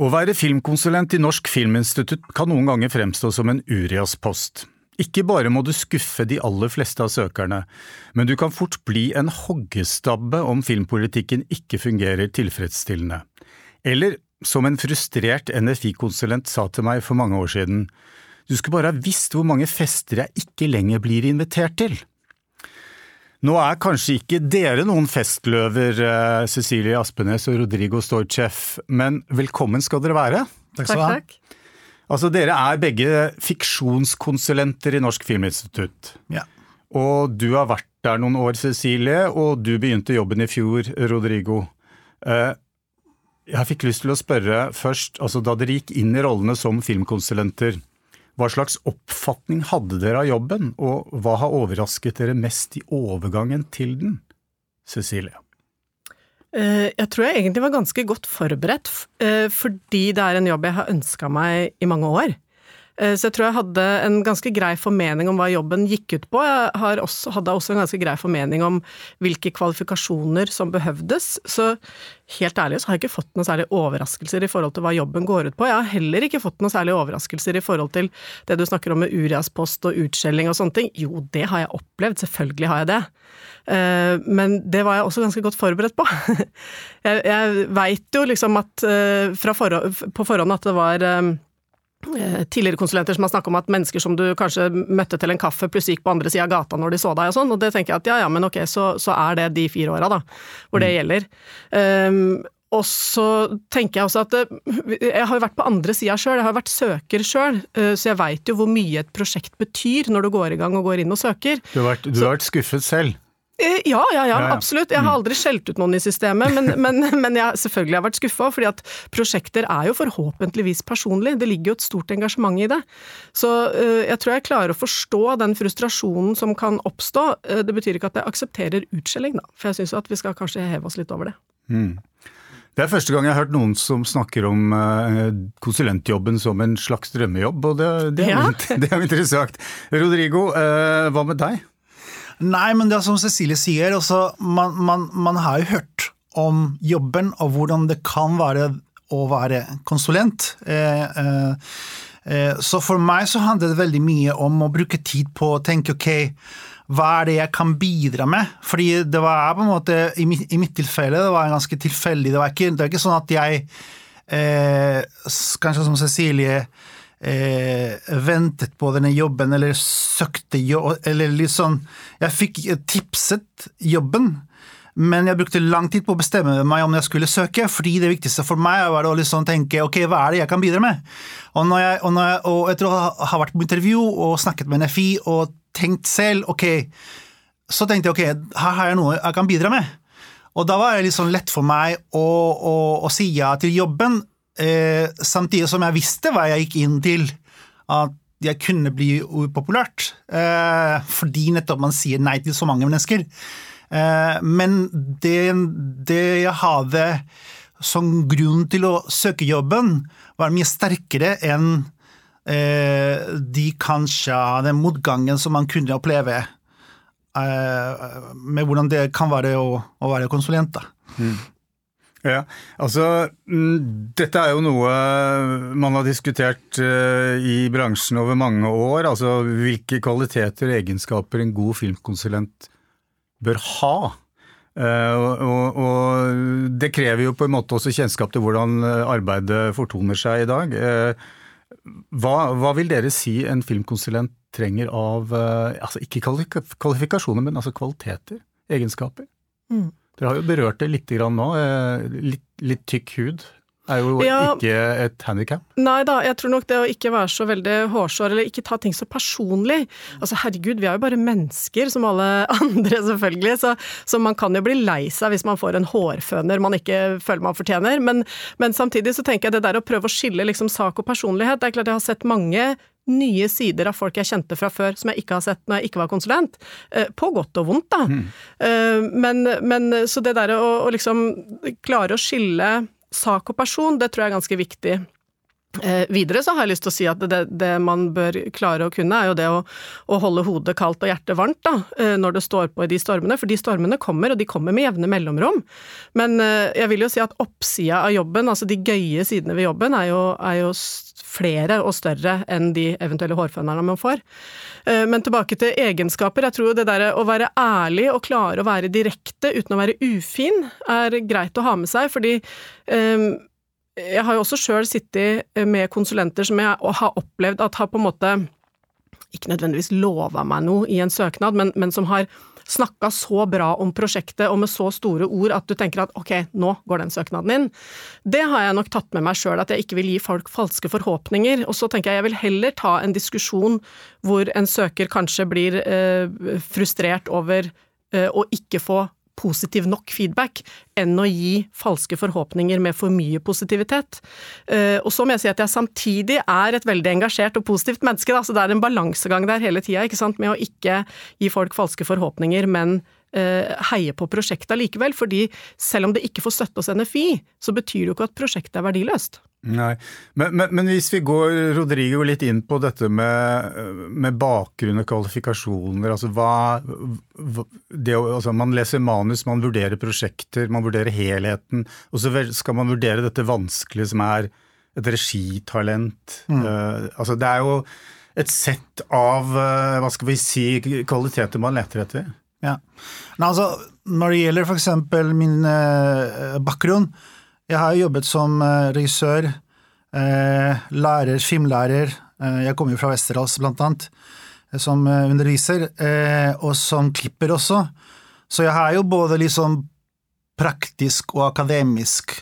Å være filmkonsulent i Norsk Filminstitutt kan noen ganger fremstå som en Urias-post. Ikke bare må du skuffe de aller fleste av søkerne, men du kan fort bli en hoggestabbe om filmpolitikken ikke fungerer tilfredsstillende. Eller som en frustrert NFI-konsulent sa til meg for mange år siden, du skulle bare ha visst hvor mange fester jeg ikke lenger blir invitert til. Nå er kanskje ikke dere noen festløver, eh, Cecilie Aspenes og Rodrigo Storchef, men velkommen skal dere være. Takk skal du ha. Altså, dere er begge fiksjonskonsulenter i Norsk Filminstitutt. Ja. Og du har vært der noen år, Cecilie, og du begynte jobben i fjor, Rodrigo. Eh, jeg fikk lyst til å spørre først, altså da dere gikk inn i rollene som filmkonsulenter, hva slags oppfatning hadde dere av jobben, og hva har overrasket dere mest i overgangen til den? Cecilie? Eh, jeg tror jeg egentlig var ganske godt forberedt, eh, fordi det er en jobb jeg har ønska meg i mange år. Eh, så jeg tror jeg hadde en ganske grei formening om hva jobben gikk ut på. Jeg også, hadde også en ganske grei formening om hvilke kvalifikasjoner som behøvdes. Så helt ærlig så har jeg ikke fått noen særlige overraskelser i forhold til hva jobben går ut på. Jeg har heller ikke fått noen særlige overraskelser i forhold til det du snakker om med Urias-post og utskjelling og sånne ting. Jo, det har jeg opplevd, selvfølgelig har jeg det. Eh, men det var jeg også ganske godt forberedt på. Jeg, jeg veit jo liksom at eh, forhånd, på forhånd at det var tidligere konsulenter som har snakket om at mennesker som du kanskje møtte til en kaffe, plutselig gikk på andre sida av gata når de så deg og sånn, og det tenker jeg at ja ja, men ok, så, så er det de fire åra, da, hvor det mm. gjelder. Um, og så tenker jeg også at eh, jeg har jo vært på andre sida sjøl, jeg har vært søker sjøl, eh, så jeg veit jo hvor mye et prosjekt betyr når du går i gang og går inn og søker. Du har vært, du har vært skuffet selv? Eh, ja, ja, ja, absolutt. Jeg har mm. aldri skjelt ut noen i systemet, men, men, men jeg selvfølgelig har vært skuffa. fordi at prosjekter er jo forhåpentligvis personlig. Det ligger jo et stort engasjement i det. Så uh, jeg tror jeg klarer å forstå den frustrasjonen som kan oppstå. Uh, det betyr ikke at jeg aksepterer utskjelling, da. For jeg syns at vi skal kanskje heve oss litt over det. Mm. Det er første gang jeg har hørt noen som snakker om konsulentjobben som en slags drømmejobb, og det, det, er, ja. det er interessant. Rodrigo, hva med deg? Nei, men det er som Cecilie sier, også, man, man, man, har jo hørt om jobben og hvordan det kan være å være konsulent. Eh, eh, eh, så for meg så handler det veldig mye om å bruke tid på å tenke ok, hva er det jeg kan bidra med? Fordi det var på en måte, i mitt, i mitt tilfelle, det var ganske tilfeldig. Det var ikke, det var ikke sånn at jeg, eh, kanskje som Cecilie eh, ventet på denne jobben, eller søkte jobb, eller sånn Jeg fikk tipset jobben, men jeg brukte lang tid på å bestemme meg om jeg skulle søke, fordi det viktigste for meg var å liksom tenke ok, hva er det jeg kan bidra med? Og, jeg, og, jeg, og etter å ha vært på intervju og snakket med NFI og tenkt selv, ok, så tenkte jeg ok, her har jeg noe jeg kan bidra med. Og da var det litt sånn lett for meg å, å, å si ja til jobben, eh, samtidig som jeg visste hva jeg gikk inn til, at jeg kunne bli upopulært. Eh, fordi nettopp man sier nei til så mange mennesker. Eh, men det, det, jeg hadde som grunn til å søke jobben, var mye sterkere enn eh, de kanskje den motgangen som man kunne oppleve. Eh, med hvordan det kan være å, å være konsulent. da. Mm. Ja, altså mm, Dette er jo noe man har diskutert eh, i bransjen over mange år. Altså hvilke kvaliteter og egenskaper en god filmkonsulent bør ha. Eh, og, og det krever jo på en måte også kjennskap til hvordan arbeidet fortoner seg i dag. Eh, hva, hva vil dere si en filmkonsulent trenger av altså Ikke kvalifikasjoner, men altså kvaliteter? Egenskaper? Mm. Dere har jo berørt det litt nå. Eh, litt, litt tykk hud er jo ja, ikke et handikap? Nei da, jeg tror nok det å ikke være så veldig hårsår, eller ikke ta ting så personlig. Altså herregud, vi er jo bare mennesker som alle andre, selvfølgelig, så, så man kan jo bli lei seg hvis man får en hårføner man ikke føler man fortjener. Men, men samtidig så tenker jeg det der å prøve å skille liksom sak og personlighet, det er klart jeg har sett mange nye sider av folk jeg kjente fra før som jeg ikke har sett når jeg ikke var konsulent. Eh, på godt og vondt, da. Mm. Men, men, så det derre å, å liksom klare å skille sak og person, det tror jeg er ganske viktig. Eh, videre så har jeg lyst til å si at det, det man bør klare å kunne, er jo det å, å holde hodet kaldt og hjertet varmt da, eh, når det står på i de stormene. For de stormene kommer, og de kommer med jevne mellomrom. Men eh, jeg vil jo si at oppsida av jobben, altså de gøye sidene ved jobben, er jo, er jo flere og større enn de eventuelle hårfønerne man får. Eh, men tilbake til egenskaper. Jeg tror det der å være ærlig og klare å være direkte uten å være ufin, er greit å ha med seg, fordi um, jeg har jo også sjøl sittet med konsulenter som jeg har opplevd at har på en måte ikke nødvendigvis lova meg noe i en søknad, men, men som har snakka så bra om prosjektet og med så store ord at du tenker at ok, nå går den søknaden inn. Det har jeg nok tatt med meg sjøl, at jeg ikke vil gi folk falske forhåpninger. Og så tenker jeg jeg vil heller ta en diskusjon hvor en søker kanskje blir eh, frustrert over eh, å ikke få positiv nok feedback enn å gi falske forhåpninger med for mye positivitet. Eh, og så må jeg si at jeg samtidig er et veldig engasjert og positivt menneske, da, så det er en balansegang der hele tida, med å ikke gi folk falske forhåpninger, men eh, heie på prosjektet likevel. fordi selv om det ikke får støtte hos NFI, så betyr det jo ikke at prosjektet er verdiløst. Nei, men, men, men, hvis vi går Rodrigo, litt inn på dette med, med bakgrunn og kvalifikasjoner. altså hva, det, altså Man leser manus, man vurderer prosjekter, man vurderer helheten. Og så skal man vurdere dette vanskelige som er et regitalent. Mm. Uh, altså Det er jo et sett av uh, hva skal vi si, kvaliteter man leter etter. Ja, men altså Når det gjelder f.eks. min eh, bakgrunn, jeg har jobbet som eh, regissør, eh, lærer, filmlærer. Eh, jeg kommer jo fra Westerdals, blant annet, som underviser, og som klipper også. Så jeg har jo både liksom praktisk og akademisk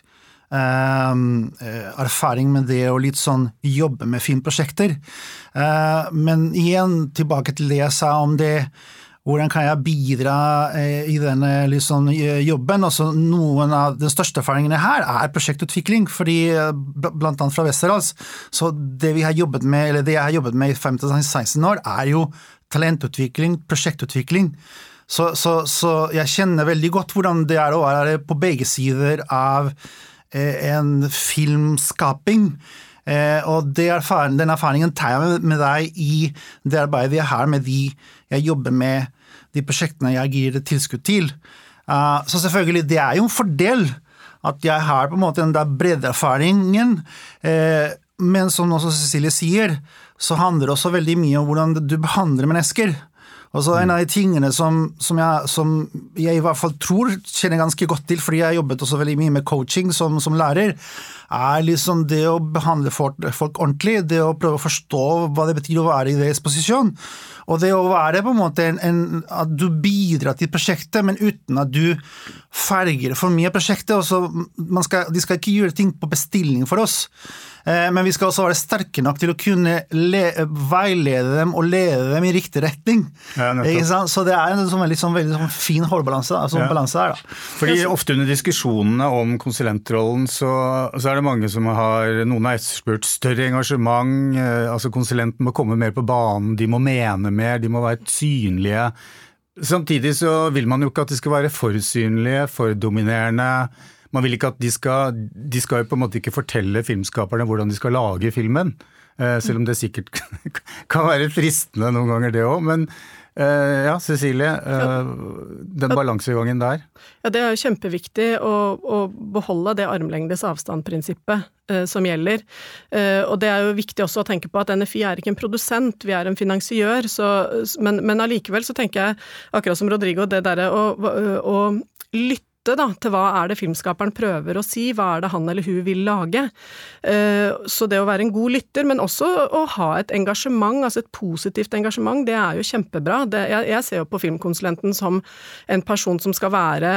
erfaring med det og litt sånn jobbe med filmprosjekter. men igjen tilbake til det jeg sa om det hvordan kan jeg bidra eh, i denne liksom, jobben? Altså, noen av De største erfaringene her er prosjektutvikling, fordi bl.a. fra Westerdals, så det vi har jobbet med, eller det jeg har jobbet med i 15-16 år, er jo talentutvikling, prosjektutvikling. Så, så, så, jeg kjenner veldig godt hvordan det er å være på begge sider av en filmskaping. og erfaring, den erfaringen tar jeg med deg i det arbeidet jeg har med de jeg jobber med de prosjektene jeg gir tilskudd til. Uh, så selvfølgelig, det er jo en fordel at jeg har på en måte den der breddeerfaringen. Uh, men som også Cecilie sier, så handler det også veldig mye om hvordan du behandler mennesker. Og så En av de tingene som, som, jeg, som, jeg, i hvert fall tror kjenner ganske godt til, fordi jeg har jobbet også veldig mye med coaching som, som lærer, er liksom det å behandle folk, folk, ordentlig. Det å prøve å forstå hva det betyr å være i deres posisjon. Og det å være på en måte en, en, At du bidrar til prosjektet, men uten at du farger for mye prosjektet. Også, skal, de skal ikke gjøre ting på bestilling for oss. Eh, men vi skal også være sterke nok til å kunne le, veilede dem og lede dem i riktig retning. Ja, så det er en sånn, veldig, sånn, veldig sånn fin hårbalanse Altså, ja. der. Fordi Ofte under diskusjonene om konsulentrollen så, så, er det mange som har Noen har etterspurt større engasjement. Eh, altså Konsulenten må komme mer på banen, de må mene mer, de må være synlige. Samtidig så vil man jo ikke at de skal være for synlige, for dominerende man vil ikke at de skal De skal jo på en måte ikke fortelle filmskaperne hvordan de skal lage filmen. Eh, selv om det sikkert kan være fristende noen ganger, det òg. Men ja, Cecilie. Eh, den balansegangen der. Ja, Det er jo kjempeviktig å, å beholde det armlengdes avstand-prinsippet som gjelder. Og det er jo viktig også å tenke på at NFI er ikke en produsent, vi er en finansiør. Så, men, men allikevel så tenker jeg, akkurat som Rodrigo, det derre å, å lytte lytte da, til hva er det filmskaperen prøver å si, hva er det han eller hun vil lage. Eh, så det å være en god lytter, men også å ha et engasjement, altså et positivt engasjement, det er jo kjempebra. Jeg, ser jo på filmkonsulenten som en person som skal være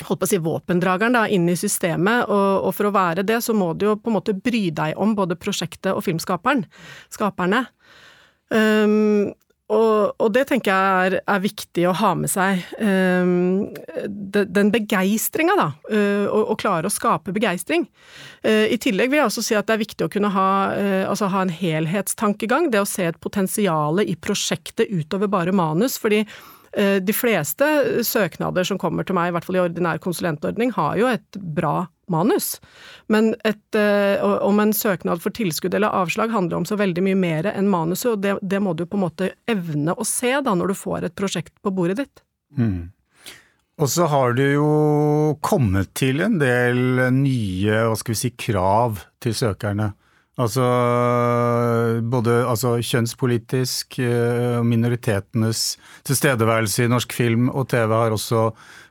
holdt på å si våpendrageren da, inn i systemet, og, og, for å være det, så må du jo på en måte bry deg om både prosjektet og filmskaperen, skaperne. Um, og, og, det tenker jeg er, er, viktig å ha med seg. Um, den begeistringa, da. Uh, å, å, klare å skape begeistring. Uh, I tillegg vil jeg også si at det er viktig å kunne ha, uh, altså ha en helhetstankegang. Det å se et potensial i prosjektet utover bare manus. fordi de fleste søknader som kommer til meg, i hvert fall i ordinær konsulentordning, har jo et bra manus. Men et, om en søknad for tilskudd eller avslag handler om så veldig mye mer enn manuset, og det, det må du på en måte evne å se da når du får et prosjekt på bordet ditt. Mm. Og så har du jo kommet til en del nye hva skal vi si, krav til søkerne. Altså både altså, kjønnspolitisk, og minoritetenes tilstedeværelse i norsk film og TV har også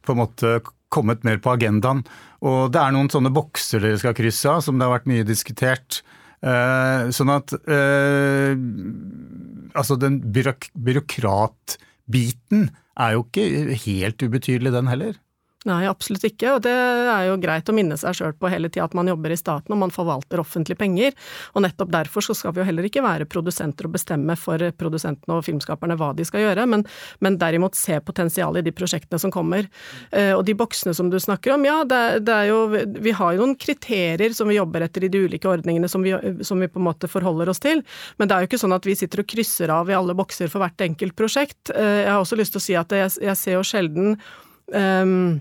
på en måte kommet mer på agendaen. Og det er noen sånne bokser dere skal krysse av, som det har vært mye diskutert. Eh, sånn at eh, altså den byråk byråkratbiten er jo ikke helt ubetydelig, den heller. Nei, absolutt ikke, og det er jo greit å minne seg sjøl på hele tida at man jobber i staten og man forvalter offentlige penger, og nettopp derfor så skal vi jo heller ikke være produsenter og bestemme for produsentene og filmskaperne hva de skal gjøre, men, men derimot se potensialet i de prosjektene som kommer. Eh, og de boksene som du snakker om, ja, det, det, er jo Vi har jo noen kriterier som vi jobber etter i de ulike ordningene som vi, som vi på en måte forholder oss til, men det er jo ikke sånn at vi sitter og krysser av i alle bokser for hvert enkelt prosjekt. Eh, jeg har også lyst til å si at jeg, jeg ser jo sjelden um,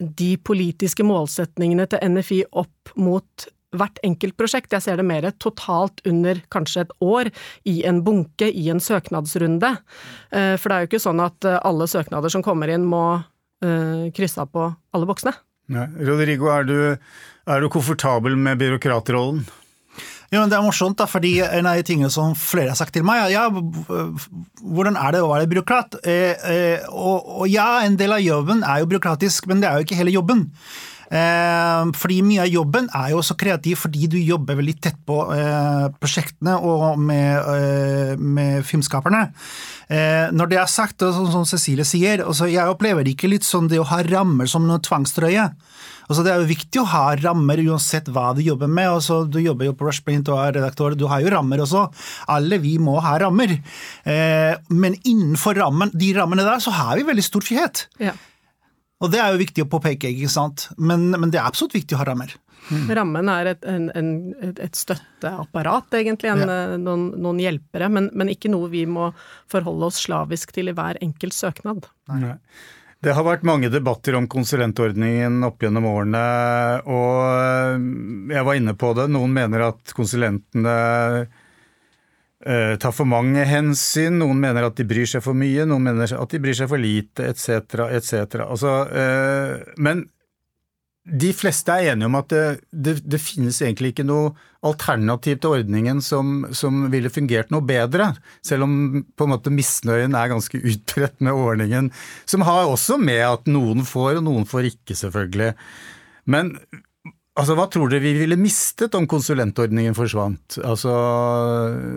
de politiske målsetningene til NFI opp mot hvert enkelt prosjekt. Jeg ser det mer totalt under kanskje et år, i en bunke, i en søknadsrunde. Eh, for det er jo ikke sånn at eh, alle søknader som kommer inn må uh, krysse av på alle boksene. Rodrigo, er du, er du komfortabel med byråkratrollen? Ja, men Det er morsomt, da, fordi en av de tingene som flere har sagt til meg, ja, hvordan er det å være byråkrat? Eh, eh, og, og, ja, en del av jobben er jo byråkratisk, men det er jo ikke hele jobben. Eh, fordi mye av jobben er jo også kreativ fordi du jobber veldig tett på eh, prosjektene og med, eh, med filmskaperne. Eh, når det er sagt, sånn som Cecilie sier, altså jeg opplever ikke litt sånn det å ha rammer som noe tvangstrøye. Altså, det er jo viktig å ha rammer uansett hva du jobber med. Altså, du jobber jo på Rushprint og er redaktør, du har jo rammer også. Alle vi må ha rammer. Eh, men innenfor rammen, de rammene der så har vi veldig stor frihet. Ja. Og det er jo viktig å påpeke, ikke sant. Men, men det er absolutt viktig å ha rammer. Mm. Rammen er et, en, en, et, støtteapparat, egentlig, en, ja. Eh, noen, noen, hjelpere, men, men, ikke noe vi må forholde oss slavisk til i hver enkelt søknad. Nei. Det har vært mange debatter om konsulentordningen opp gjennom årene, og eh, jeg var inne på det. Noen mener at konsulentene eh, tar for mange hensyn, noen mener at de bryr seg for mye, noen mener at de bryr seg for lite, etc., etc. Altså, eh, men de fleste er enige om at det, det, det, finnes egentlig ikke noe alternativ til ordningen som, som, ville fungert noe bedre, selv om på en måte misnøyen er ganske utbredt med ordningen. Som har også med at noen får, og noen får ikke, selvfølgelig. Men Altså, Hva tror dere vi ville mistet om konsulentordningen forsvant? Altså,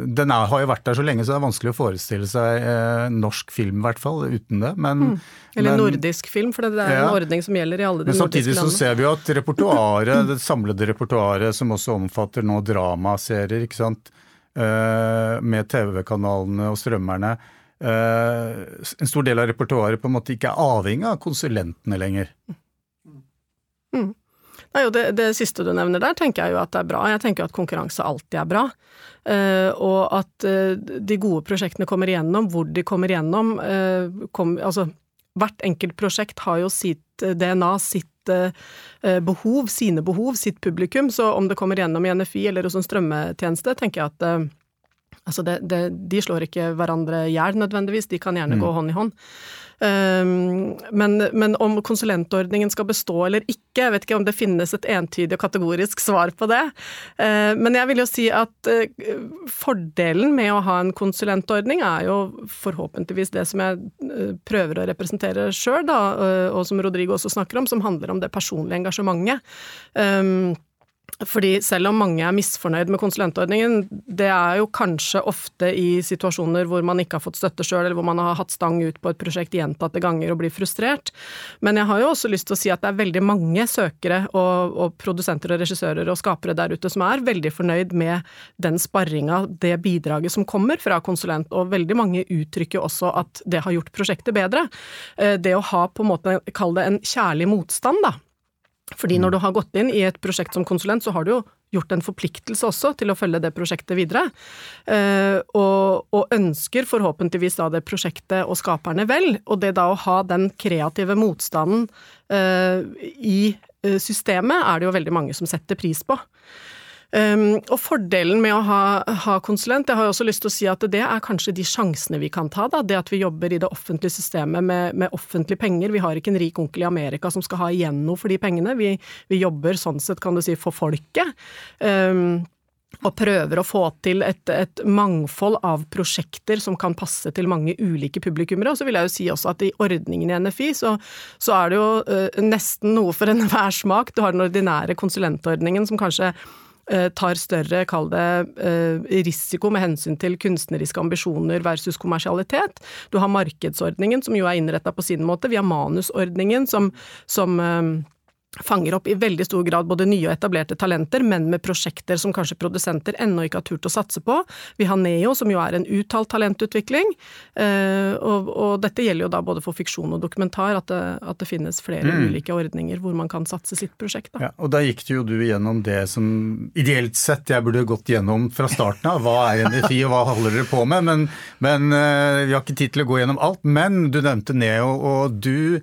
Den er, har jo vært der så lenge, så det er vanskelig å forestille seg eh, norsk film, i hvert fall, uten det. Men, mm. Eller men, nordisk film, for det er ja. en ordning som gjelder i alle de nordiske landene. Men samtidig så ser vi jo at repertoaret, det samlede repertoaret, som også omfatter nå dramaserier, ikke sant, eh, med TV-kanalene og strømmerne, eh, en stor del av repertoaret på en måte ikke er avhengig av konsulentene lenger. Mm. Nei, det, det, siste du nevner der, tenker jeg jo at det er bra. Jeg tenker at konkurranse alltid er bra. Uh, og at uh, de gode prosjektene kommer igjennom, hvor de kommer igjennom. Uh, kom, altså, hvert enkelt prosjekt har jo sitt DNA, sitt behov, sine behov, sitt publikum. Så om det kommer igjennom i NFI eller hos en strømmetjeneste, tenker jeg at Altså det, det, de slår ikke hverandre i hjel nødvendigvis, de kan gjerne mm. gå hånd i hånd. Um, men, men, om konsulentordningen skal bestå eller ikke, jeg vet ikke om det finnes et entydig og kategorisk svar på det. Uh, men jeg vil jo si at uh, fordelen med å ha en konsulentordning er jo forhåpentligvis det som jeg uh, prøver å representere sjøl, og som Rodrigo også snakker om, som handler om det personlige engasjementet. Fordi selv om mange er misfornøyd med konsulentordningen, det er jo kanskje ofte i situasjoner hvor man ikke har fått støtte sjøl, eller hvor man har hatt stang ut på et prosjekt gjentatte ganger og blir frustrert. Men jeg har jo også lyst til å si at det er veldig mange søkere og, og produsenter og regissører og skapere der ute som er veldig fornøyd med den sparringa, det bidraget som kommer fra konsulent, og veldig mange uttrykker også at det har gjort prosjektet bedre. Eh, det å ha på en måte, kall det en kjærlig motstand, da fordi når mm. du har gått inn i et prosjekt som konsulent, så har du jo gjort en forpliktelse også til å følge det prosjektet videre. Eh, og, og, ønsker forhåpentligvis da det prosjektet og skaperne vel. Og det da å ha den kreative motstanden eh, i eh, systemet er det jo veldig mange som setter pris på. Um, og fordelen med å ha, ha, konsulent, jeg har også lyst til å si at det er kanskje de sjansene vi kan ta. Da. Det at vi jobber i det offentlige systemet med, med offentlige penger. Vi har ikke en rik onkel i Amerika som skal ha igjen noe for de pengene. Vi, vi jobber sånn sett, kan du si, for folket. Um, og prøver å få til et, et, mangfold av prosjekter som kan passe til mange ulike publikummere. Og så vil jeg jo si også at i ordningen i NFI så, så er det jo uh, nesten noe for enhver smak. Du har den ordinære konsulentordningen som kanskje tar større, kall det, eh, risiko med hensyn til kunstneriske ambisjoner versus kommersialitet. Du har markedsordningen, som jo er innretta på sin måte. Vi har manusordningen, som, som eh, fanger opp i veldig stor grad både nye og etablerte talenter, men med prosjekter som kanskje produsenter ennå ikke har turt å satse på. Vi har Neo, som jo er en uttalt talentutvikling, eh, og, og dette gjelder jo da både for fiksjon og dokumentar, at det, at det finnes flere mm. ulike ordninger hvor man kan satse sitt prosjekt. Da. Ja, og da gikk jo du gjennom det som ideelt sett jeg burde gått gjennom fra starten av. Hva er NFI, og hva holder dere på med? Men, men eh, vi har ikke tid til å gå gjennom alt. Men du nevnte Neo, og du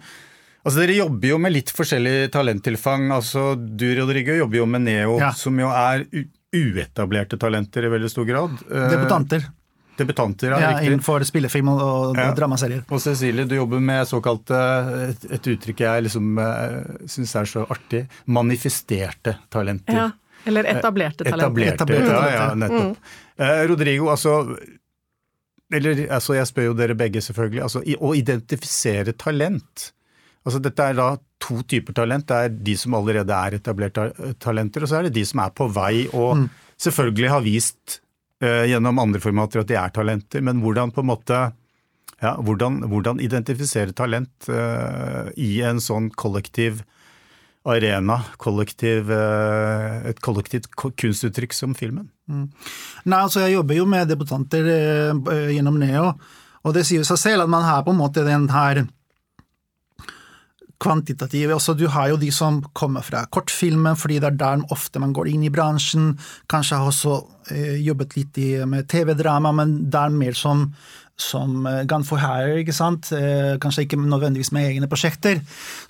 Altså Dere jobber jo med litt forskjellig talenttilfang. altså Du Rodrigo, jobber jo med Neo, ja. som jo er uetablerte talenter i veldig stor grad. Eh, Debutanter. Debutanter, ja, ja Innenfor spillefilm og, og ja. dramaserier. Og Cecilie, du jobber med såkalt et, et uttrykk jeg liksom eh, syns er så artig, manifesterte talenter. Ja, Eller etablerte talenter. Etablerte, etablerte ja, ja, nettopp. Mm. Eh, Rodrigo, altså eller altså Jeg spør jo dere begge, selvfølgelig. altså Å identifisere talent Altså Dette er da to typer talent. Det er de som allerede er etablerte talenter, og så er det de som er på vei og mm. selvfølgelig har vist uh, gjennom andre formater at de er talenter. Men hvordan på en måte ja, hvordan, hvordan identifisere talent uh, i en sånn kollektiv arena, kollektiv, uh, et kollektivt kunstuttrykk som filmen? Mm. Nei, altså Jeg jobber jo med debutanter gjennom Neo, og det sier seg selv at man har på en måte den her kvantitative. Også du har jo de som kommer fra kortfilmen, fordi det er der ofte man går inn i bransjen. Kanskje har også eh, jobbet litt i, med TV-drama, men det er mer som som eh, Gun for Hire, ikke sant? Eh, kanskje ikke nødvendigvis med egne prosjekter.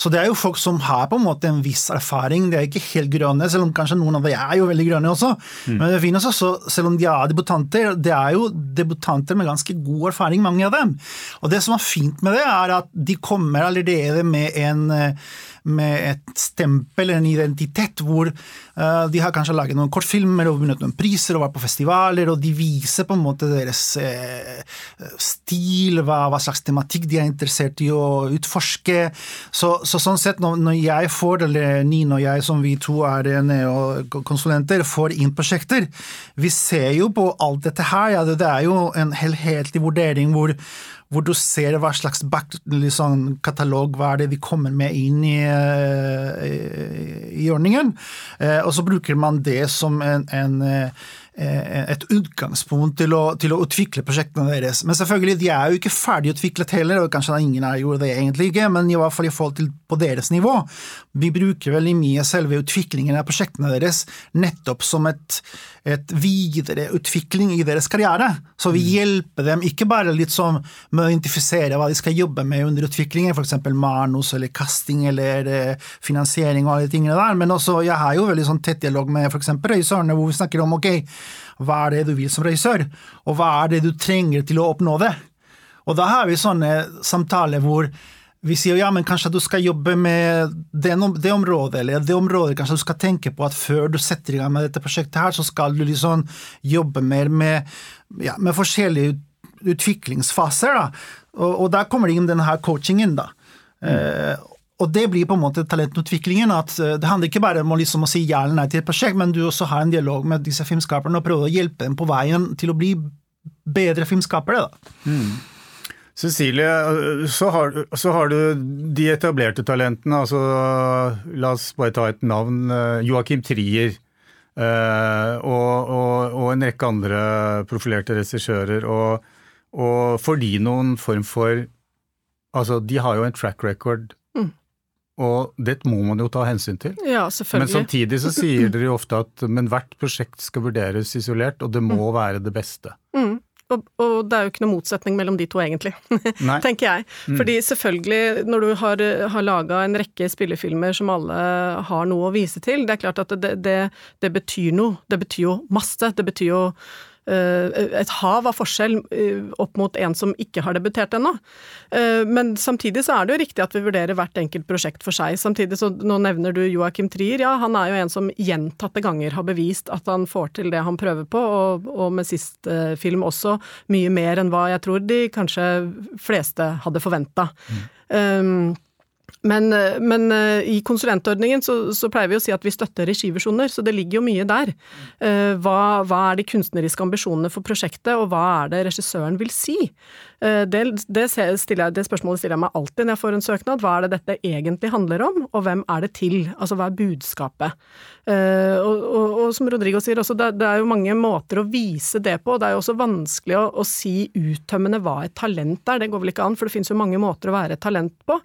Så det er jo folk som har på en måte en viss erfaring, de er ikke helt grønne, selv om kanskje noen av dem er jo veldig grønne også. Mm. Men det finnes også, selv om de er debutanter, det er jo debutanter med ganske god erfaring, mange av dem. Og det som er fint med det, er at de kommer allerede med en eh, med et stempel, en identitet, hvor uh, de har kanskje laget noen kortfilmer og vunnet noen priser og vært på festivaler, og de viser på en måte deres uh, stil, hva, hva, slags tematikk de er interessert i å utforske. Så, så sånn sett, når, når, jeg får, eller Nino og jeg, som vi to er konsulenter, får inn prosjekter, vi ser jo på alt dette her, ja, det, det er jo en helhetlig vurdering hvor hvor du ser hva slags back, liksom, katalog hva er det de kommer med inn i, eh, i, i ordningen. Eh, og så bruker man det som en, en Eh, et utgangspunkt til å, til å, utvikle prosjektene deres. Men selvfølgelig, de er jo ikke ferdigutviklet heller, og kanskje ingen er jo det egentlig ikke, men i hvert fall i forhold til på deres nivå. Vi bruker veldig mye selve utviklingen av prosjektene deres nettopp som et, et videreutvikling i deres karriere. Så vi mm. hjelper dem ikke bare litt sånn med å identifisere hva de skal jobbe med under utviklingen, f.eks. manus eller casting eller eh, finansiering og alle de tingene der, men også jeg har jo veldig sånn tett dialog med f.eks. regissørene, hvor vi snakker om ok, hva er det du vil som regissør, og hva er det du trenger til å oppnå det? Og da har vi sånne samtaler hvor vi sier ja, men kanskje du skal jobbe med det, det, området, eller det området kanskje du skal tenke på at før du setter i gang med dette prosjektet her, så skal du liksom jobbe mer med, ja, med forskjellige utviklingsfaser. da, og, og der kommer det inn denne coachingen. da. Mm. Eh, og det blir på en måte talentutviklingen. at eh, Det handler ikke bare om å, liksom, å si ja eller nei til et prosjekt, men du også har en dialog med disse filmskaperne og prøver å hjelpe dem på veien til å bli bedre filmskapere. da. Mm. Cecilie, så har, så har, du de etablerte talentene. altså La oss bare ta et navn. Eh, Joakim Trier. Eh, og, og, og, en rekke andre profilerte regissører. Og, og får de noen form for Altså, de har jo en track record og det må man jo ta hensyn til. Ja, selvfølgelig. Men samtidig så sier dere jo ofte at men hvert prosjekt skal vurderes isolert, og det må være det beste. Mm. Og, og det er jo ikke noe motsetning mellom de to, egentlig, tenker jeg. Fordi selvfølgelig, når du har, har laga en rekke spillefilmer som alle har noe å vise til, det er klart at det, det, det betyr noe. Det betyr jo masse. Det betyr jo et hav av forskjell eh, opp mot en som ikke har debutert ennå. Eh, Men samtidig så er det jo riktig at vi vurderer hvert enkelt prosjekt for seg. Samtidig så nå nevner du Joakim Trier. Ja, han er jo en som gjentatte ganger har bevist at han får til det han prøver på, og, og med sist eh, film også mye mer enn hva jeg tror de kanskje fleste hadde forventa. Um, men, eh, men eh, i konsulentordningen så, så pleier vi å si at vi støtter regiversjoner, så det ligger jo mye der. Eh, Hva, hva er de kunstneriske ambisjonene for prosjektet, og hva er det regissøren vil si? Eh, Det, det, stiller det spørsmålet stiller jeg meg alltid når jeg får en søknad. Hva er det dette egentlig handler om, og hvem er det til? Altså hva er budskapet? Eh, Og, og, og som Rodrigo sier også, det, det er jo mange måter å vise det på. Det er jo også vanskelig å, å si uttømmende hva et talent er. Det går vel ikke an, for det finnes jo mange måter å være et talent på.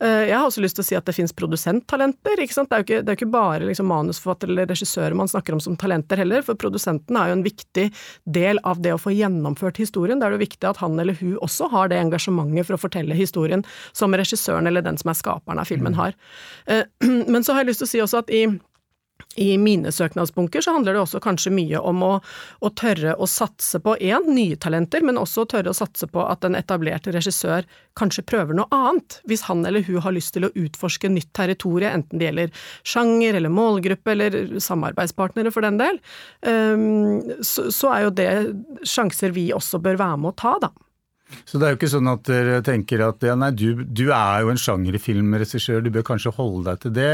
Eh, Jeg har også lyst til å si at det finnes produsenttalenter. ikke sant? Det er jo ikke, er ikke bare liksom manusforfatter eller regissører man snakker om som talenter heller, for produsenten er jo en viktig del av det å få gjennomført historien. Da er det jo viktig at han eller hun også har det engasjementet for å fortelle historien som regissøren eller den som er skaperen av filmen har. Eh, Men så har jeg lyst til å si også at i i mine søknadsbunker så handler det også kanskje mye om å, å tørre å satse på én, nye talenter, men også å tørre å satse på at en etablert regissør kanskje prøver noe annet, hvis han eller hun har lyst til å utforske nytt territorie, enten det gjelder sjanger eller målgruppe eller samarbeidspartnere for den del, um, så, så er jo det sjanser vi også bør være med å ta, da. Så det er jo ikke sånn at dere tenker at ja, nei, du, du er jo en sjangerfilmregissør, du bør kanskje holde deg til det.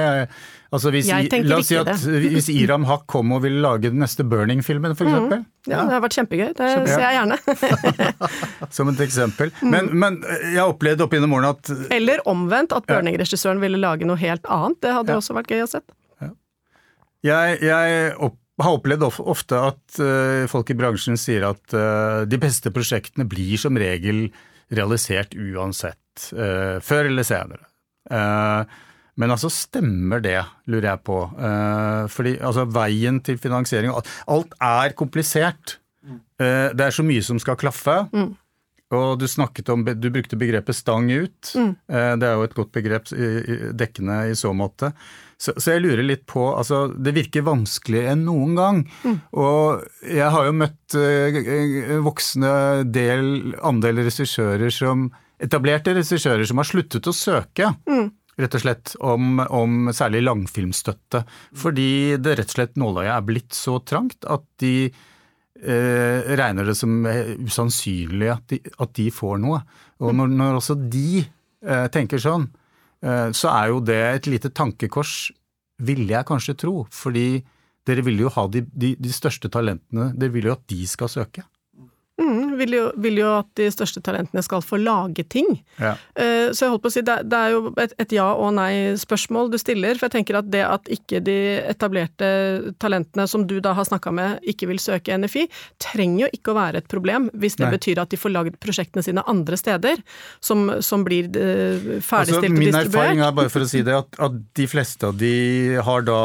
Altså hvis, Jeg la oss si at hvis Iram Haq kom og ville lage den neste Burning-filmen, for eksempel. Ja, det har vært kjempegøy, det Kjempe- ser jeg gjerne. Som et eksempel. Mm. Men, men jeg har opplevd opp gjennom årene at Eller omvendt, at Burning-regissøren ville lage noe helt annet, det hadde Ja. også vært gøy å sett. Jeg, jeg opp, har opplevd ofte at eh, folk i bransjen sier at eh, de beste prosjektene blir som regel realisert uansett, eh, før eller senere. Men altså, stemmer det, lurer jeg på. Fordi altså, veien til finansiering Alt er komplisert. Eh, det er så mye som skal klaffe. Og du om, du brukte begrepet stang ut. Mm. Det er jo et godt begrep dekkende i så måte. Så, så jeg lurer litt på altså Det virker vanskeligere enn noen gang. Og jeg har jo møtt uh, voksne del, andel regissører som Etablerte regissører som har sluttet å søke. Rett og slett om, om særlig langfilmstøtte. Fordi det rett og slett nåløyet er blitt så trangt at de eh, regner det som usannsynlig at de, at de får noe. Og når, når også de eh, tenker sånn, så er jo det et lite tankekors, ville jeg kanskje tro. Fordi dere vil jo ha de, de, de største talentene, dere vil jo at de skal søke. Mm, vil, jo, vil jo at de største talentene skal få lage ting. Ja. Uh, Så jeg holdt på å si, det, det er jo et, et ja- og nei-spørsmål du stiller. For jeg tenker at det at ikke de etablerte talentene som du da har snakka med, ikke vil søke NFI, trenger jo ikke å være et problem, hvis det Nei. betyr at de får lagd prosjektene sine andre steder, som, som blir Altså, ferdigstilt og min erfaring er, bare for å si det, at, at de fleste av de har da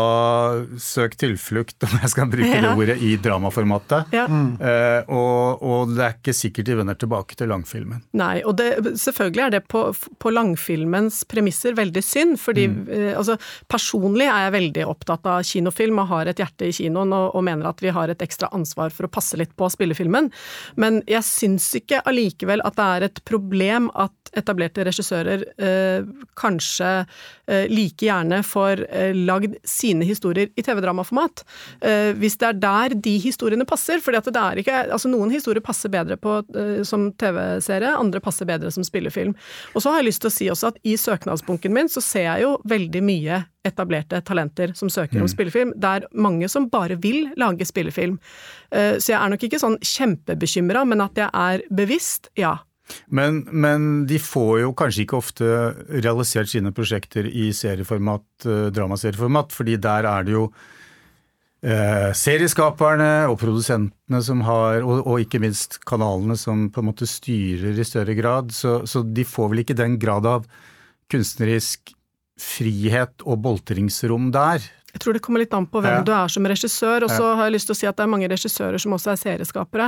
søkt tilflukt, om jeg skal bruke det ordet, i dramaformatet. Ja. Uh, og, og det er ikke sikkert de vender tilbake til langfilmen. Nei, og det, selvfølgelig er det på, på langfilmens premisser veldig synd, fordi eh, altså, personlig er jeg veldig opptatt av kinofilm og har et hjerte i kinoen og, og mener at vi har et ekstra ansvar for å passe litt på spillefilmen, men jeg syns ikke allikevel at det er et problem at etablerte regissører eh, kanskje eh, like gjerne får eh, lagd sine historier i TV-dramaformat, eh, hvis det er der de historiene passer, fordi at det er ikke, altså noen historier passer bedre på, eh, som TV-serie, andre passer bedre som spillefilm. Og så har jeg lyst til å si også at i søknadsbunken min så ser jeg jo veldig mye etablerte talenter som søker om spillefilm. Det er mange som bare vil lage spillefilm. Eh, Så jeg er nok ikke sånn kjempebekymra, men at jeg er bevisst, ja. Men, men de får jo kanskje ikke ofte realisert sine prosjekter i serieformat, eh, dramaserieformat, fordi der er det jo eh, serieskaperne og produsentene som har, og, og ikke minst kanalene som på en måte styrer i større grad, så, så de får vel ikke den grad av kunstnerisk frihet og boltringsrom der. Jeg tror det kommer litt an på hvem Ja. du er som regissør, og så har jeg lyst til å si at det er mange regissører som også er serieskapere.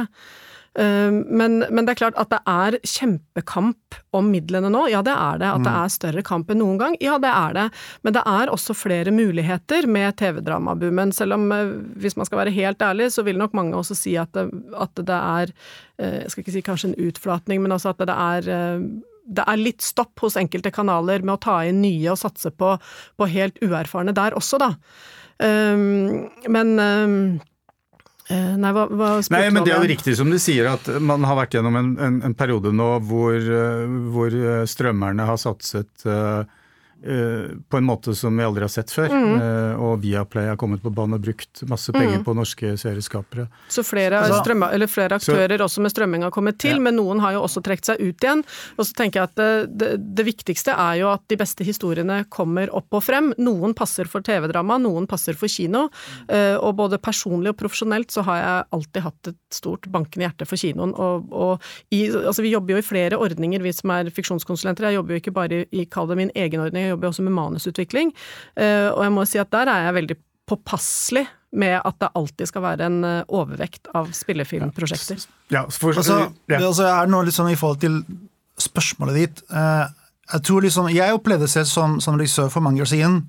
Eh, Men, men det er klart at det er kjempekamp om midlene nå. Ja, det er det. At det er større kamp enn noen gang. Ja, det er det. Men det er også flere muligheter med TV-dramaboomen. Selv om, eh, hvis man skal være helt ærlig, så vil nok mange også si at det, at det er eh, Jeg skal ikke si kanskje en utflatning, men altså at det er eh, det er litt stopp hos enkelte kanaler med å ta inn nye og satse på, på helt uerfarne der også, da. Um, men um, eh, Nei, hva, hva Nei, men det er jo riktig som du sier, at man har vært gjennom en, en, en periode nå hvor, eh, hvor eh, strømmerne har satset eh, eh, på en måte som vi aldri har sett før. Mm. Uh, og Viaplay har kommet på banen og brukt masse penger på norske serieskapere. Så flere, Altså- strømma, eller flere aktører også med strømming har kommet til, Ja. men noen har jo også trukket seg ut igjen. Og så tenker jeg at det, det, det viktigste er jo at de beste historiene kommer opp og frem. Noen passer for TV-drama, noen passer for kino. Uh, og både personlig og profesjonelt så har jeg alltid hatt et stort bankende hjerte for kinoen. Og, og i, altså vi jobber jo i flere ordninger, vi som er fiksjonskonsulenter. Jeg jobber jo ikke bare i, i kall det min egen ordning, jeg jobber også med manusutvikling. Eh, og jeg må si at der er jeg veldig påpasselig med at det alltid skal være en eh, overvekt av spillefilmprosjekter. Ja, for, Altså, ja. det altså er noe litt sånn i forhold til spørsmålet ditt. Eh, jeg tror liksom, jeg opplevde selv som, som regissør for mange år siden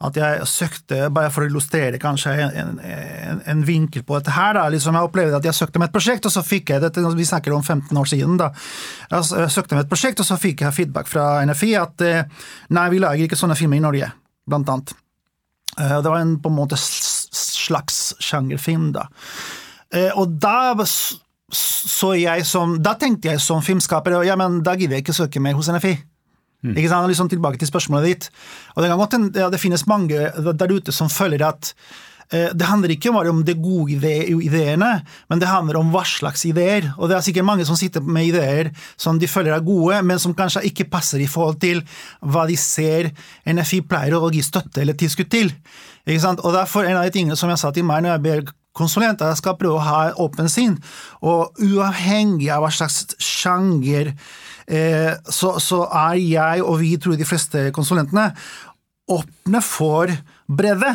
at jeg søkte, bare for å illustrere kanskje en, en, en vinkel på dette her, da, liksom jeg opplevde at jeg søkte med et prosjekt, og så fikk jeg dette, vi snakker om 15 år siden, da. Jeg søkte med et prosjekt, og så fikk jeg feedback fra NFI at eh, nei, vi lager ikke sånne filmer i Norge, blant annet. Eh, Det var en på en måte slags sjangerfilm, da. Eh, Og da så jeg som Da tenkte jeg som filmskaper ja, men da gidder jeg ikke søke mer hos NFI. Ikke sant? Liksom tilbake til spørsmålet ditt. Og det kan ja, det finnes mange der ute som føler at eh, det handler ikke bare om de gode ideene, men det handler om hva slags ideer. Og det er sikkert mange som sitter med ideer som de føler er gode, men som kanskje ikke passer i forhold til hva de ser NFI pleier å gi støtte eller tilskudd til. Ikke sant? Og derfor en av de tingene som jeg sa til meg når jeg ber er jeg skal prøve å ha åpen sinn, og uavhengig av hva slags sjanger så, så er jeg, og vi tror de fleste konsulentene, åpne for bredde.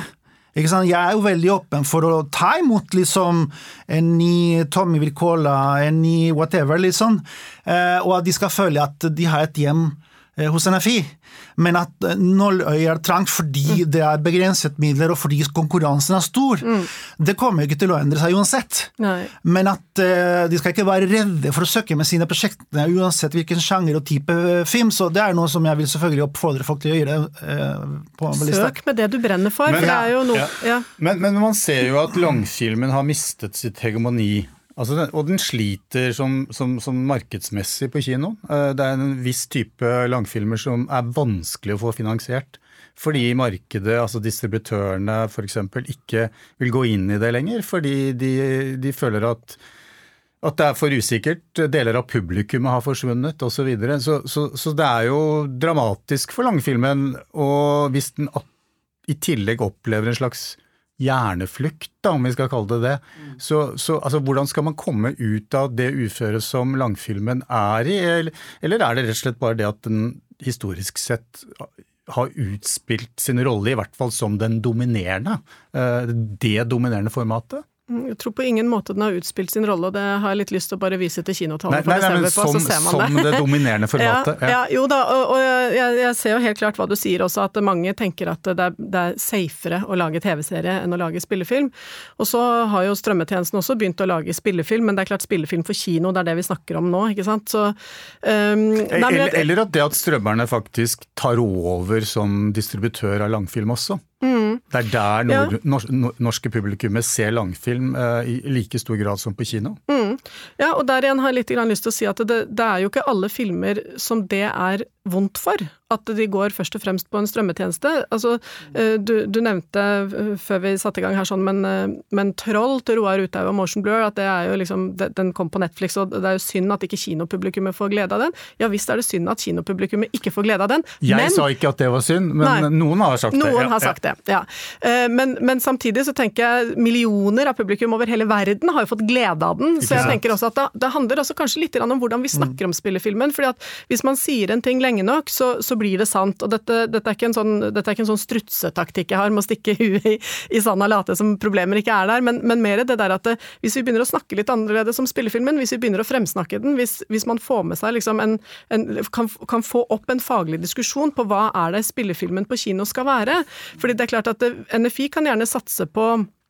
Jeg er jo veldig åpen for å ta imot liksom en ny Tommy Wirkola, en ny whatever, liksom, eh, og at de skal føle at de har et hjem eh, hos NFI. Men at eh, nåløyet er trangt fordi det er begrenset midler, og fordi konkurransen er stor. Det kommer jo ikke til å endre seg uansett. Nei. Men at uh, de skal ikke være redde for å søke med sine prosjektene, uansett hvilken sjanger og type film. Så det er noe som jeg vil selvfølgelig oppfordre folk til å gjøre. Uh, på lista. Søk med det du brenner for, Men- for det er jo noe Ja. ja. Men, men man ser jo at langfilmen har mistet sitt hegemoni. Altså og den sliter som, som, som markedsmessig på kino. Eh, Det er en viss type langfilmer som er vanskelig å få finansiert. Fordi markedet, altså distributørene f.eks., ikke vil gå inn i det lenger. Fordi de, de føler at at det er for usikkert. Deler av publikummet har forsvunnet osv. Så, videre. så så Så det er jo dramatisk for langfilmen. Og hvis den i tillegg opplever en slags hjerneflukt, da, om vi skal kalle det det, så, så altså, hvordan skal man komme ut av det uføret som langfilmen er i? Eller, eller er det rett og slett bare det at den historisk sett har utspilt sin rolle, i hvert fall som den dominerende, eh, det dominerende formatet? Jeg tror på ingen måte den har utspilt sin rolle, og det har jeg litt lyst til å bare vise til kinotallet for desember på, så ser man som det. det dominerende formatet. Ja, ja, jo da, og, og jeg, jeg ser jo helt klart hva du sier også, at mange tenker at det er, det er safere å lage TV-serie enn å lage spillefilm. Og så har jo strømmetjenesten også begynt å lage spillefilm, men det er klart spillefilm for kino, det er det vi snakker om nå, ikke sant. Så, um, Eller, eller at det at strømmerne faktisk tar over som distributør av langfilm også. Det er der nord, Ja. nors- norske publikummet ser langfilm eh, i like stor grad som på kino. Ja, og der igjen har jeg litt lyst til å si at det, det er jo ikke alle filmer som det er vondt for. At de går først og fremst på en strømmetjeneste. Altså, eh, du, du nevnte eh, før vi satte i gang her sånn, men, eh, men Troll til Roar Uthaug og Motion Blur, at det er jo liksom, den kom på Netflix, og det er jo synd at ikke kinopublikummet får glede av den. Ja visst er det synd at kinopublikummet ikke får glede av den, Jeg men sa ikke at det var synd, men Nei. noen har sagt det. noen Ja, har sagt det, ja. Men, men samtidig så tenker jeg millioner av publikum over hele verden har jo fått glede av den, så jeg tenker også at det, det handler også kanskje litt om hvordan vi snakker om spillefilmen. fordi at hvis man sier en ting lenge nok, så, så blir det sant. Og dette, dette, er ikke en sånn, dette er ikke en sånn strutsetaktikk jeg har med å stikke huet i, i sanda og late som problemer ikke er der, men, men mer det der at det, hvis vi begynner å snakke litt annerledes om spillefilmen, hvis vi begynner å fremsnakke den, hvis, hvis man får med seg liksom en, en kan, kan, få opp en faglig diskusjon på hva er det spillefilmen på kino skal være. Fordi det er klart at det, NFI kan gjerne satse på Eh,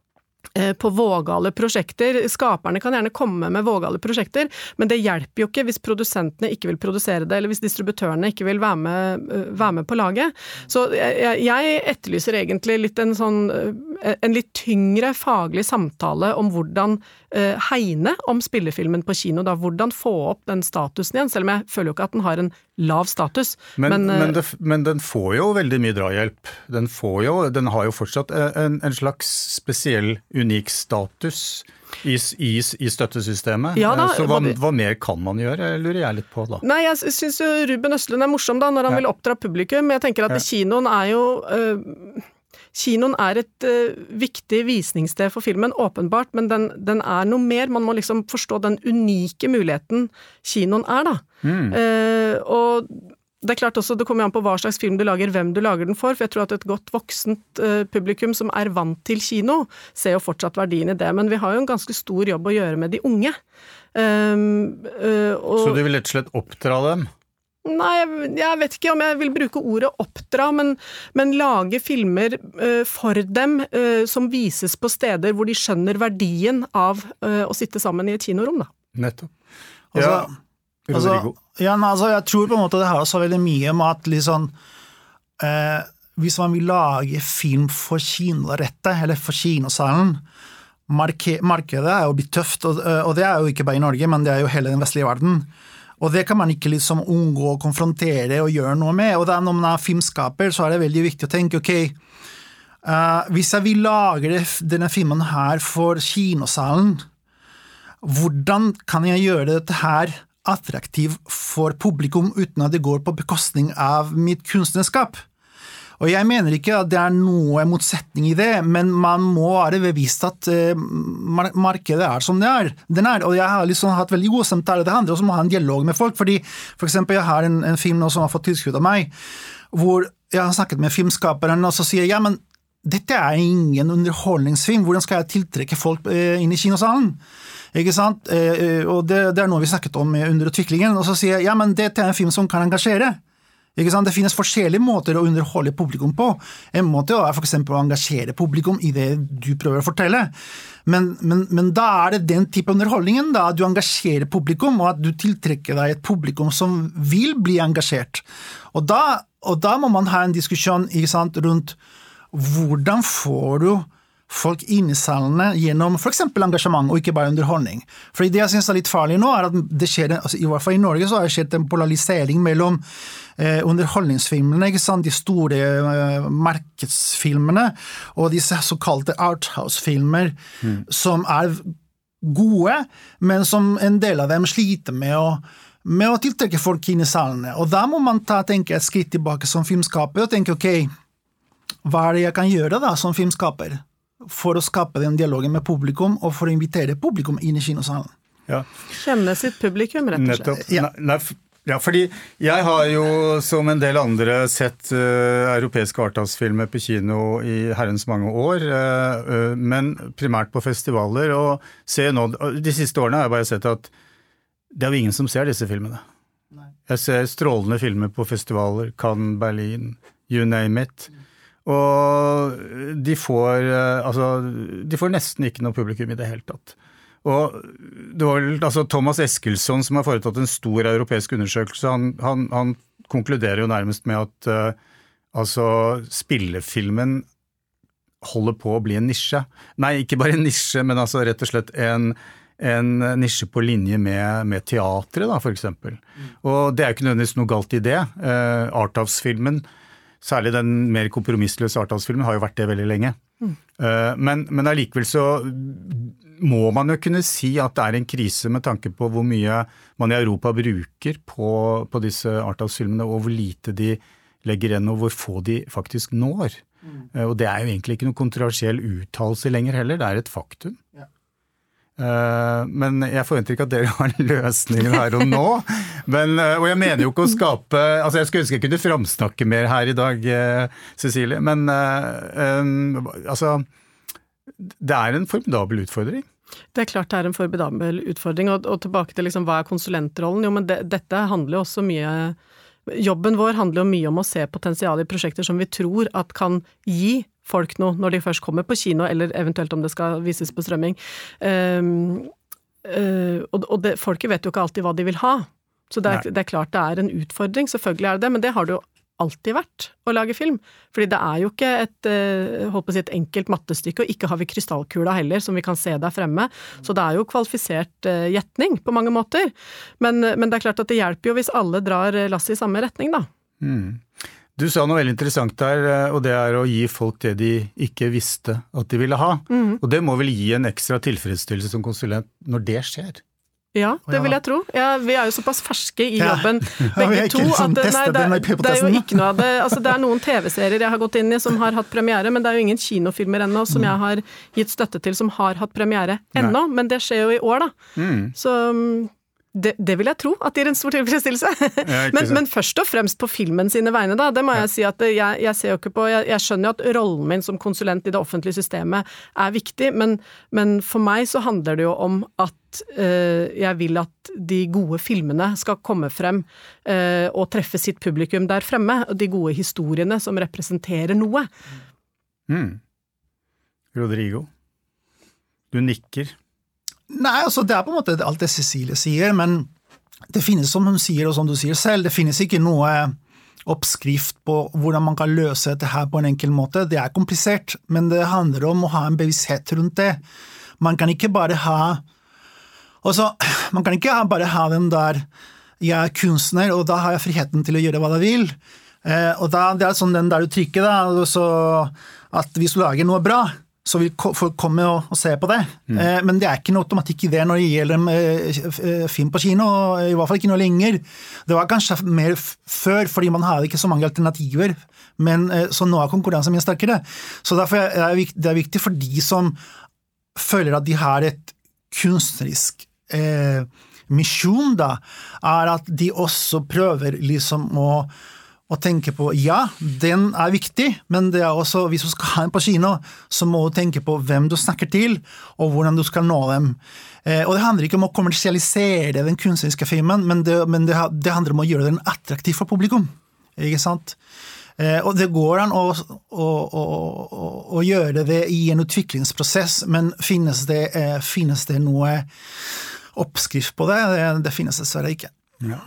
på vågale prosjekter. Skaperne kan gjerne komme med vågale prosjekter, men det hjelper jo ikke hvis produsentene ikke vil produsere det, eller hvis distributørene ikke vil være med, eh, være med på laget. Så jeg, jeg, etterlyser egentlig litt en sånn eh, en litt tyngre faglig samtale om hvordan hegne om spillefilmen på kino, da. Hvordan få opp den statusen igjen, selv om jeg føler jo ikke at den har en lav status. Men, men, men, det, men den får jo veldig mye drahjelp. Den, får jo, den har jo fortsatt en, en slags spesiell unik status i, i, i støttesystemet. Ja, da, så hva, hva, mer kan man gjøre, lurer jeg litt på da. Nei, jeg syns jo Ruben Østlund er morsom da, når han ja. vil oppdra publikum. Jeg tenker at ja. kinoen er jo øh, Kinoen er et uh, viktig visningssted for filmen, åpenbart, men den, den, er noe mer. Man må liksom forstå den unike muligheten kinoen er, da. Mm. Uh, og det er klart også, det kommer an på hva slags film du lager, hvem du lager den for. For jeg tror at et godt voksent uh, publikum som er vant til kino, ser jo fortsatt verdien i det. Men vi har jo en ganske stor jobb å gjøre med de unge. Um, uh, og, Så du vil rett og slett oppdra dem? Nei, jeg vet ikke om jeg vil bruke ordet oppdra, men, men lage filmer uh, for dem som vises på steder hvor de skjønner verdien av å sitte sammen i et kinorom, da. Nettopp. Altså, ja. Altså, ja, altså, jeg tror på en måte det har også veldig mye med at liksom eh, Hvis man vil lage film for kinorettet, eller for kinosalen marke, Markedet er jo blitt tøft, og, eh, og, det er jo ikke bare i Norge, men det er jo hele den vestlige verden. Og det kan man ikke liksom unngå å konfrontere og gjøre noe med. Og da når man er filmskaper, så er det veldig viktig å tenke ok, eh, hvis jeg vil lage denne filmen her for kinosalen, hvordan kan jeg gjøre dette her attraktiv for publikum uten at det går på bekostning av mitt kunstnerskap. Og Jeg mener ikke at det er noe motsetning i det, men man må være bevisst at uh, markedet er som det er. Den er. Og jeg har liksom hatt veldig gode samtaler. Det handler om å ha en dialog med folk. fordi for eksempel, Jeg har en, en film nå som har fått tilskudd av meg, hvor jeg har snakket med filmskaperen, og så sier jeg ja, men dette er ingen underholdningsfilm, hvordan skal jeg tiltrekke folk uh, inn i kinosalen? Ikke sant? Eh, eh, og det, det er noe vi snakket om under utviklingen. Og så sier jeg ja, men dette er en film som kan engasjere. Ikke sant? Det finnes forskjellige måter å underholde publikum på. En måte er f.eks. å engasjere publikum i det du prøver å fortelle. Men, men, men, da er det den type underholdningen, da, at du engasjerer publikum, og at du tiltrekker deg et publikum som vil bli engasjert. Og da, og da må man ha en diskusjon sant, rundt hvordan får du folk inn i salene gjennom f.eks. engasjement, og ikke bare underholdning. For Det jeg syns er litt farlig nå, er at det skjer, altså, i hvert fall i Norge så har det skjedd en polarisering mellom eh, underholdningsfilmene, ikke sant? de store eh, markedsfilmene, og disse såkalte Arthouse-filmer, mm. som er gode, men som en del av dem sliter med å med å tiltrekke folk inn i salene. Og da må man ta, tenke et skritt tilbake som filmskaper og tenke ok, hva er det jeg kan gjøre da som filmskaper? For å skape den dialogen med publikum, og for å invitere publikum inn i kinosalen. Ja. Kjenne sitt publikum, rett og slett. Ja. Nei, ja, fordi jeg har jo, som en del andre, sett uh, europeiske arthouse-filmer på kino i herrens mange år. Uh, uh, men primært på festivaler. Og ser nå, de siste årene har jeg bare sett at det er jo ingen som ser disse filmene. Nei. Jeg ser strålende filmer på festivaler. Cannes, Berlin, you name it. Mm. Og de får, eh, altså, de får nesten ikke noe publikum i det hele tatt. Og det var altså Thomas Eskilsson som har foretatt en stor europeisk undersøkelse. Han, han, han konkluderer jo nærmest med at uh, altså spillefilmen holder på å bli en nisje. Nei, ikke bare en nisje, men altså rett og slett en, en nisje på linje med, med teatret, da, eksempel. Mm. Og det er jo ikke nødvendigvis noe galt i det. Uh, Arthouse-filmen Særlig den mer kompromissløse Arthouse-filmen har jo vært det veldig lenge. Mm. Men, men allikevel så må man jo kunne si at det er en krise med tanke på hvor mye man i Europa bruker på, på disse Arthouse-filmene, og hvor lite de legger igjen, og hvor få de faktisk når. Mm. Eh, og det er jo egentlig ikke noen kontroversiell uttalelse lenger heller, det er et faktum. Ja. Eh, men jeg forventer ikke at dere har løsningen her og nå. Men, eh, og jeg mener jo ikke å skape altså Jeg skulle ønske jeg kunne framsnakke mer her i dag, eh, Cecilie. Men altså Det er en formidabel utfordring. Det er klart det er en formidabel utfordring. Og, og tilbake til liksom, hva er konsulentrollen? Jo, men det, dette handler jo også mye Jobben vår handler jo mye om å se potensialet i prosjekter som vi tror at kan gi folk noe når de først kommer på kino, eller eventuelt om det skal vises på strømming. Um, uh, og, det, folket vet jo ikke alltid hva de vil ha. Så det er, det er, klart det er en utfordring, selvfølgelig er det det, men det har det jo alltid vært å lage film. Fordi det er jo ikke et, på å si et enkelt mattestykke, og ikke har vi krystallkula heller, som vi kan se der fremme. Så det er jo kvalifisert uh, gjetning på mange måter. Men, men, det er klart at det hjelper jo hvis alle drar lasset i samme retning, da. Mm. Du sa noe veldig interessant der, eh, og det er å gi folk det de ikke visste at de ville ha. Mm. Og det må vel gi en ekstra tilfredsstillelse som konsulent når det skjer? Ja, det vil jeg tro. Ja, vi er jo såpass ferske i jobben begge to at nei, det, det, er jo ikke noe av det altså Det er noen TV-serier jeg har gått inn i som har hatt premiere, men det er jo ingen kinofilmer ennå som mm. jeg har gitt støtte til som har hatt premiere ennå. Men det skjer jo i år, da. Mm. Så det, det, vil jeg tro at gir en stor tilfredsstillelse. Ja, men, men, først og fremst på filmen sine vegne, da. Det må jeg si at jeg, jeg ser jo ikke på jeg, jeg, skjønner jo at rollen min som konsulent i det offentlige systemet er viktig, men, men for meg så handler det jo om at uh, jeg vil at de gode filmene skal komme frem uh, og treffe sitt publikum der fremme. Og de gode historiene som representerer noe. Mm. Rodrigo, du nikker. Nei, altså det er på en måte alt det Cecilie sier, men det finnes, som hun sier, og som du sier selv, det finnes ikke noe oppskrift på hvordan man kan løse dette her på en enkel måte. Det er komplisert, men det handler om å ha en bevissthet rundt det. Man kan ikke bare ha også, Man kan ikke bare ha den der 'jeg er kunstner, og da har jeg friheten til å gjøre hva jeg vil'. Eh, og da, Det er sånn den der du trykker, da, at hvis du lager noe bra, så vil folk komme og, se på det. Mm. Eh, men det er ikke noe automatikk i det når det gjelder eh, eh, film på kino. I hvert fall ikke noe lenger. Det var kanskje mer før, fordi man hadde ikke så mange alternativer. Men Så nå er konkurransen mye sterkere. Så derfor er det, viktig for de som føler at de har et kunstnerisk eh, misjon, da, er at de også prøver liksom å og tenke på ja, den er viktig, men det er også, hvis du skal ha den på kino, så må du tenke på hvem du snakker til, og hvordan du skal nå dem. Eh, og det handler ikke om å kommersialisere den kunstneriske filmen, men, det, men det, det, handler om å gjøre den attraktiv for publikum. Ikke sant? Eh, og det går an å, å, å, å, gjøre det i en utviklingsprosess, men finnes det, eh, finnes det noe oppskrift på det? Det, det finnes dessverre ikke. Ja.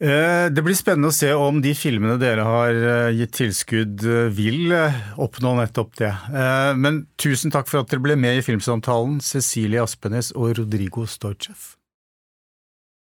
Eh, det blir spennende å se om de filmene dere har eh, gitt tilskudd eh, vil oppnå nettopp det. Men tusen takk for at dere ble med i Filmsamtalen, Cecilie Aspenes og Rodrigo Storchev.